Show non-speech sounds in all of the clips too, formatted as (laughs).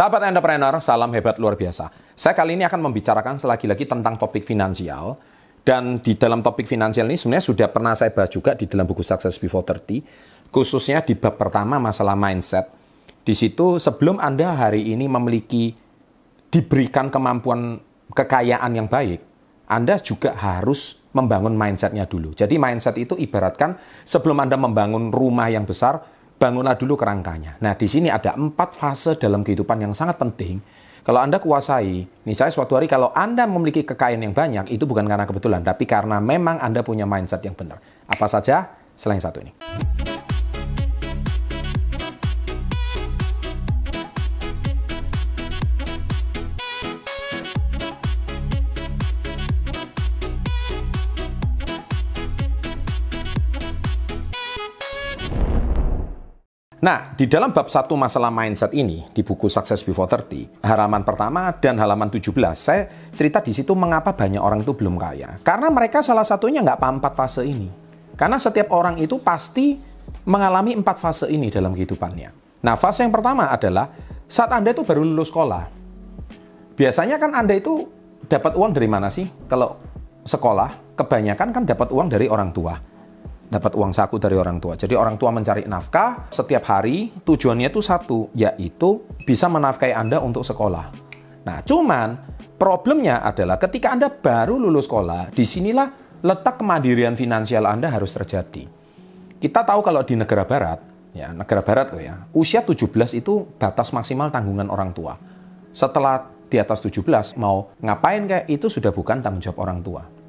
Sahabat entrepreneur, salam hebat luar biasa. Saya kali ini akan membicarakan selagi-lagi tentang topik finansial. Dan di dalam topik finansial ini sebenarnya sudah pernah saya bahas juga di dalam buku Success Before 30. Khususnya di bab pertama masalah mindset. Di situ sebelum Anda hari ini memiliki, diberikan kemampuan kekayaan yang baik, Anda juga harus membangun mindsetnya dulu. Jadi mindset itu ibaratkan sebelum Anda membangun rumah yang besar, bangunlah dulu kerangkanya. Nah, di sini ada empat fase dalam kehidupan yang sangat penting. Kalau Anda kuasai, misalnya suatu hari kalau Anda memiliki kekayaan yang banyak, itu bukan karena kebetulan, tapi karena memang Anda punya mindset yang benar. Apa saja selain satu ini? Nah, di dalam bab satu masalah mindset ini, di buku Success Before 30, halaman pertama dan halaman 17, saya cerita di situ mengapa banyak orang itu belum kaya. Karena mereka salah satunya nggak paham empat fase ini. Karena setiap orang itu pasti mengalami empat fase ini dalam kehidupannya. Nah, fase yang pertama adalah saat Anda itu baru lulus sekolah. Biasanya kan Anda itu dapat uang dari mana sih? Kalau sekolah, kebanyakan kan dapat uang dari orang tua dapat uang saku dari orang tua. Jadi orang tua mencari nafkah setiap hari, tujuannya itu satu, yaitu bisa menafkahi Anda untuk sekolah. Nah, cuman problemnya adalah ketika Anda baru lulus sekolah, di sinilah letak kemandirian finansial Anda harus terjadi. Kita tahu kalau di negara barat, ya negara barat loh ya, usia 17 itu batas maksimal tanggungan orang tua. Setelah di atas 17 mau ngapain kayak itu sudah bukan tanggung jawab orang tua.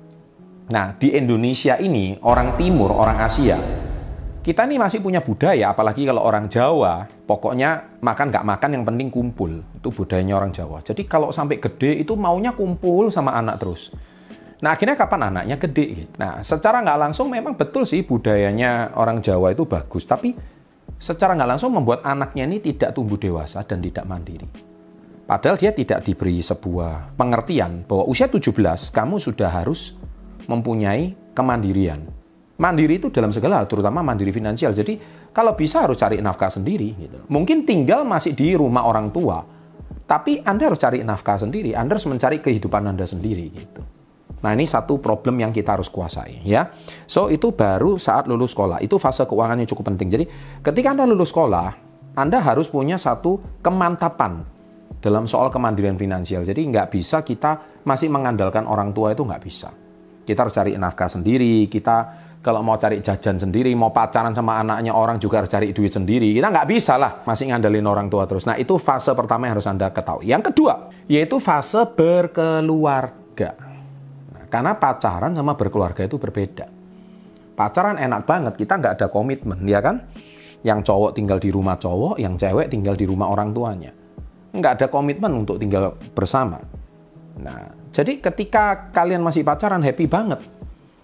Nah, di Indonesia ini, orang timur, orang Asia, kita ini masih punya budaya, apalagi kalau orang Jawa, pokoknya makan nggak makan yang penting kumpul. Itu budayanya orang Jawa. Jadi kalau sampai gede itu maunya kumpul sama anak terus. Nah akhirnya kapan anaknya gede? Gitu. Nah secara nggak langsung memang betul sih budayanya orang Jawa itu bagus. Tapi secara nggak langsung membuat anaknya ini tidak tumbuh dewasa dan tidak mandiri. Padahal dia tidak diberi sebuah pengertian bahwa usia 17 kamu sudah harus mempunyai kemandirian. Mandiri itu dalam segala hal, terutama mandiri finansial. Jadi kalau bisa harus cari nafkah sendiri. Gitu. Mungkin tinggal masih di rumah orang tua, tapi Anda harus cari nafkah sendiri. Anda harus mencari kehidupan Anda sendiri. Gitu. Nah ini satu problem yang kita harus kuasai ya. So itu baru saat lulus sekolah. Itu fase keuangan yang cukup penting. Jadi ketika Anda lulus sekolah, Anda harus punya satu kemantapan dalam soal kemandirian finansial. Jadi nggak bisa kita masih mengandalkan orang tua itu nggak bisa. Kita harus cari nafkah sendiri, kita kalau mau cari jajan sendiri, mau pacaran sama anaknya orang juga harus cari duit sendiri. Kita nggak bisa lah masih ngandelin orang tua terus. Nah itu fase pertama yang harus Anda ketahui. Yang kedua, yaitu fase berkeluarga. Nah, karena pacaran sama berkeluarga itu berbeda. Pacaran enak banget, kita nggak ada komitmen, ya kan? Yang cowok tinggal di rumah cowok, yang cewek tinggal di rumah orang tuanya. Nggak ada komitmen untuk tinggal bersama. Nah, jadi ketika kalian masih pacaran happy banget.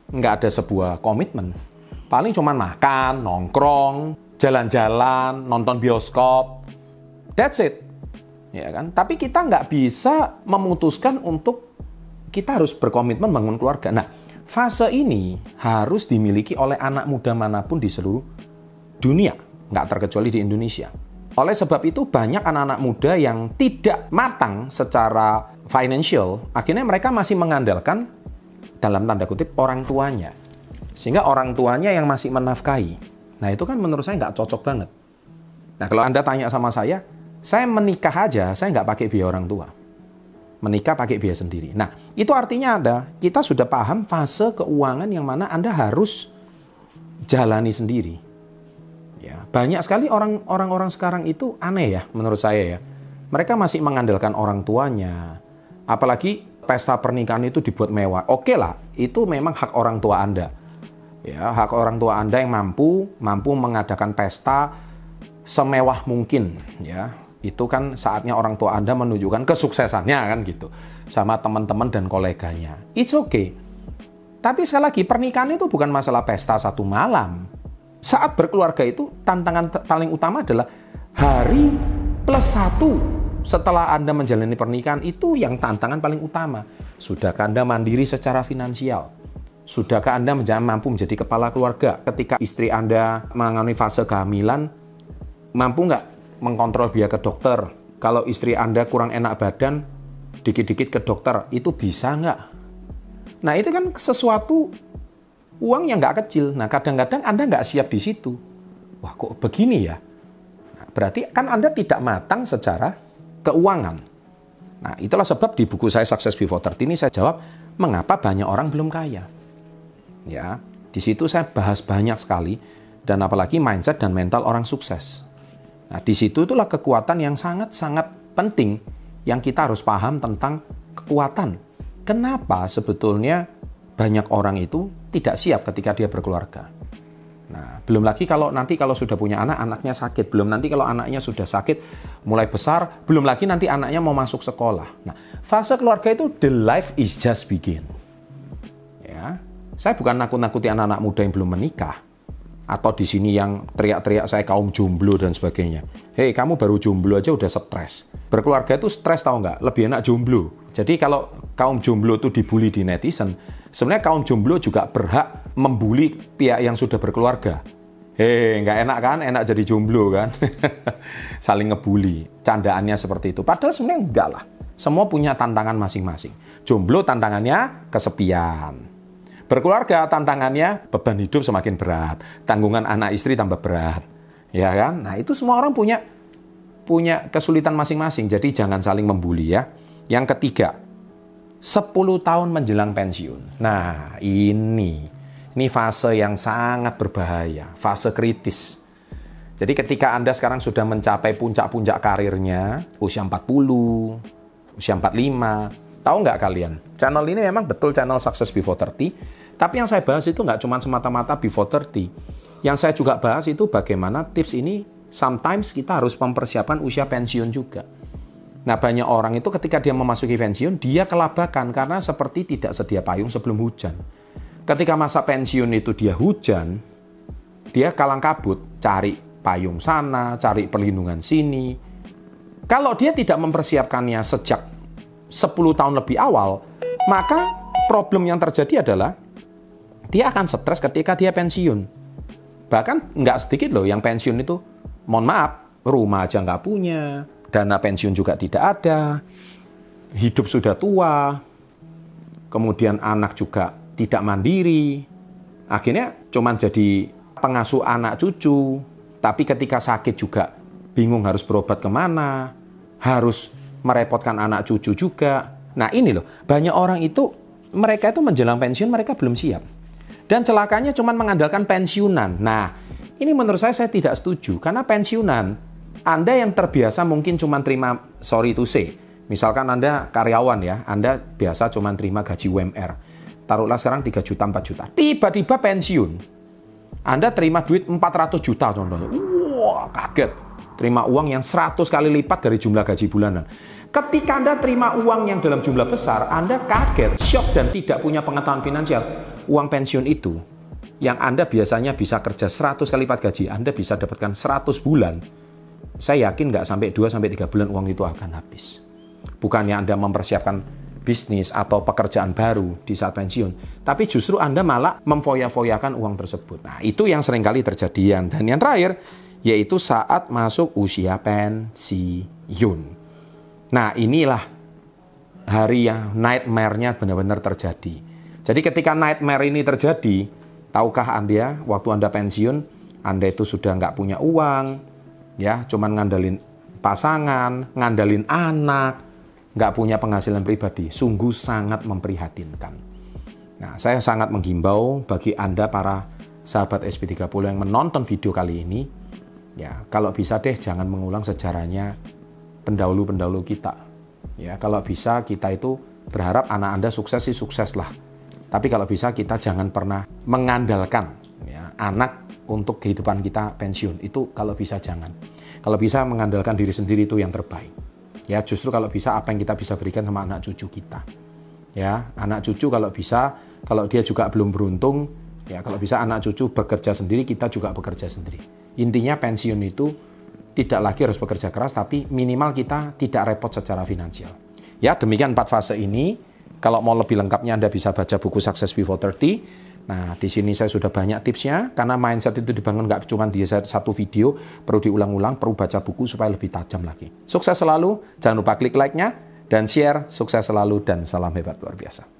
Nggak ada sebuah komitmen. Paling cuma makan, nongkrong, jalan-jalan, nonton bioskop. That's it. Ya kan? Tapi kita nggak bisa memutuskan untuk kita harus berkomitmen bangun keluarga. Nah, fase ini harus dimiliki oleh anak muda mana pun di seluruh dunia. Nggak terkecuali di Indonesia. Oleh sebab itu banyak anak-anak muda yang tidak matang secara financial, akhirnya mereka masih mengandalkan dalam tanda kutip orang tuanya. Sehingga orang tuanya yang masih menafkahi. Nah itu kan menurut saya nggak cocok banget. Nah kalau Anda tanya sama saya, saya menikah aja, saya nggak pakai biaya orang tua. Menikah pakai biaya sendiri. Nah itu artinya ada, kita sudah paham fase keuangan yang mana Anda harus jalani sendiri. Ya, banyak sekali orang orang sekarang itu aneh ya menurut saya ya. Mereka masih mengandalkan orang tuanya. Apalagi pesta pernikahan itu dibuat mewah. Oke lah, itu memang hak orang tua Anda. Ya, hak orang tua Anda yang mampu mampu mengadakan pesta semewah mungkin ya. Itu kan saatnya orang tua Anda menunjukkan kesuksesannya kan gitu sama teman-teman dan koleganya. It's okay. Tapi sekali lagi pernikahan itu bukan masalah pesta satu malam saat berkeluarga itu tantangan paling utama adalah hari plus satu setelah Anda menjalani pernikahan itu yang tantangan paling utama. Sudahkah Anda mandiri secara finansial? Sudahkah Anda mampu menjadi kepala keluarga ketika istri Anda mengalami fase kehamilan? Mampu nggak mengkontrol biaya ke dokter? Kalau istri Anda kurang enak badan, dikit-dikit ke dokter, itu bisa nggak? Nah itu kan sesuatu uang yang nggak kecil. Nah kadang-kadang Anda nggak siap di situ. Wah kok begini ya? Nah, berarti kan Anda tidak matang secara keuangan. Nah itulah sebab di buku saya Success Before 30 ini saya jawab, mengapa banyak orang belum kaya? Ya, di situ saya bahas banyak sekali dan apalagi mindset dan mental orang sukses. Nah, di situ itulah kekuatan yang sangat-sangat penting yang kita harus paham tentang kekuatan. Kenapa sebetulnya banyak orang itu tidak siap ketika dia berkeluarga? Nah, belum lagi kalau nanti kalau sudah punya anak, anaknya sakit. Belum nanti kalau anaknya sudah sakit, mulai besar. Belum lagi nanti anaknya mau masuk sekolah. Nah, fase keluarga itu the life is just begin. Ya, saya bukan nakut-nakuti anak-anak muda yang belum menikah atau di sini yang teriak-teriak saya kaum jomblo dan sebagainya. Hei, kamu baru jomblo aja udah stres. Berkeluarga itu stres tau nggak? Lebih enak jomblo. Jadi kalau kaum jomblo itu dibully di netizen, sebenarnya kaum jomblo juga berhak membuli pihak yang sudah berkeluarga. Hei, nggak enak kan? Enak jadi jomblo kan? (laughs) Saling ngebully. Candaannya seperti itu. Padahal sebenarnya enggak lah. Semua punya tantangan masing-masing. Jomblo tantangannya kesepian Berkeluarga tantangannya beban hidup semakin berat, tanggungan anak istri tambah berat. Ya kan? Nah, itu semua orang punya punya kesulitan masing-masing. Jadi jangan saling membuli ya. Yang ketiga, 10 tahun menjelang pensiun. Nah, ini ini fase yang sangat berbahaya, fase kritis. Jadi ketika Anda sekarang sudah mencapai puncak-puncak karirnya, usia 40, usia 45, Tahu nggak kalian? Channel ini memang betul channel Success Before 30. Tapi yang saya bahas itu nggak cuma semata-mata Before 30. Yang saya juga bahas itu bagaimana tips ini sometimes kita harus mempersiapkan usia pensiun juga. Nah banyak orang itu ketika dia memasuki pensiun, dia kelabakan karena seperti tidak sedia payung sebelum hujan. Ketika masa pensiun itu dia hujan, dia kalang kabut, cari payung sana, cari perlindungan sini. Kalau dia tidak mempersiapkannya sejak 10 tahun lebih awal, maka problem yang terjadi adalah dia akan stres ketika dia pensiun. Bahkan nggak sedikit loh yang pensiun itu, mohon maaf, rumah aja nggak punya, dana pensiun juga tidak ada, hidup sudah tua, kemudian anak juga tidak mandiri, akhirnya cuman jadi pengasuh anak cucu, tapi ketika sakit juga bingung harus berobat ke mana, harus merepotkan anak cucu juga. Nah ini loh, banyak orang itu, mereka itu menjelang pensiun, mereka belum siap. Dan celakanya cuma mengandalkan pensiunan. Nah, ini menurut saya saya tidak setuju. Karena pensiunan, Anda yang terbiasa mungkin cuma terima, sorry to say, misalkan Anda karyawan ya, Anda biasa cuma terima gaji UMR. Taruhlah sekarang 3 juta, 4 juta. Tiba-tiba pensiun. Anda terima duit 400 juta contohnya. Wah, kaget terima uang yang 100 kali lipat dari jumlah gaji bulanan. Ketika Anda terima uang yang dalam jumlah besar, Anda kaget, shock, dan tidak punya pengetahuan finansial. Uang pensiun itu, yang Anda biasanya bisa kerja 100 kali lipat gaji, Anda bisa dapatkan 100 bulan. Saya yakin nggak sampai 2-3 bulan uang itu akan habis. Bukannya Anda mempersiapkan bisnis atau pekerjaan baru di saat pensiun, tapi justru Anda malah memfoya-foyakan uang tersebut. Nah, itu yang sering kali terjadi. Dan yang terakhir, yaitu saat masuk usia pensiun. Nah, inilah hari yang nightmare-nya benar-benar terjadi. Jadi ketika nightmare ini terjadi, tahukah Anda waktu Anda pensiun, Anda itu sudah nggak punya uang, ya, cuman ngandalin pasangan, ngandalin anak, nggak punya penghasilan pribadi. Sungguh sangat memprihatinkan. Nah, saya sangat menghimbau bagi Anda para sahabat SP30 yang menonton video kali ini, Ya, kalau bisa deh jangan mengulang sejarahnya pendahulu-pendahulu kita. Ya, kalau bisa kita itu berharap anak Anda sukses sih sukses lah. Tapi kalau bisa kita jangan pernah mengandalkan ya, anak untuk kehidupan kita pensiun. Itu kalau bisa jangan. Kalau bisa mengandalkan diri sendiri itu yang terbaik. Ya, justru kalau bisa apa yang kita bisa berikan sama anak cucu kita. Ya, anak cucu kalau bisa, kalau dia juga belum beruntung, ya kalau bisa anak cucu bekerja sendiri, kita juga bekerja sendiri. Intinya pensiun itu tidak lagi harus bekerja keras, tapi minimal kita tidak repot secara finansial. Ya, demikian empat fase ini Kalau mau lebih lengkapnya Anda bisa baca buku Success Before 30. Nah, di sini saya sudah banyak tipsnya, karena mindset itu dibangun nggak cuma di satu video, perlu diulang-ulang, perlu baca buku supaya lebih tajam lagi. Sukses selalu, jangan lupa klik like-nya, dan share, sukses selalu, dan salam hebat luar biasa.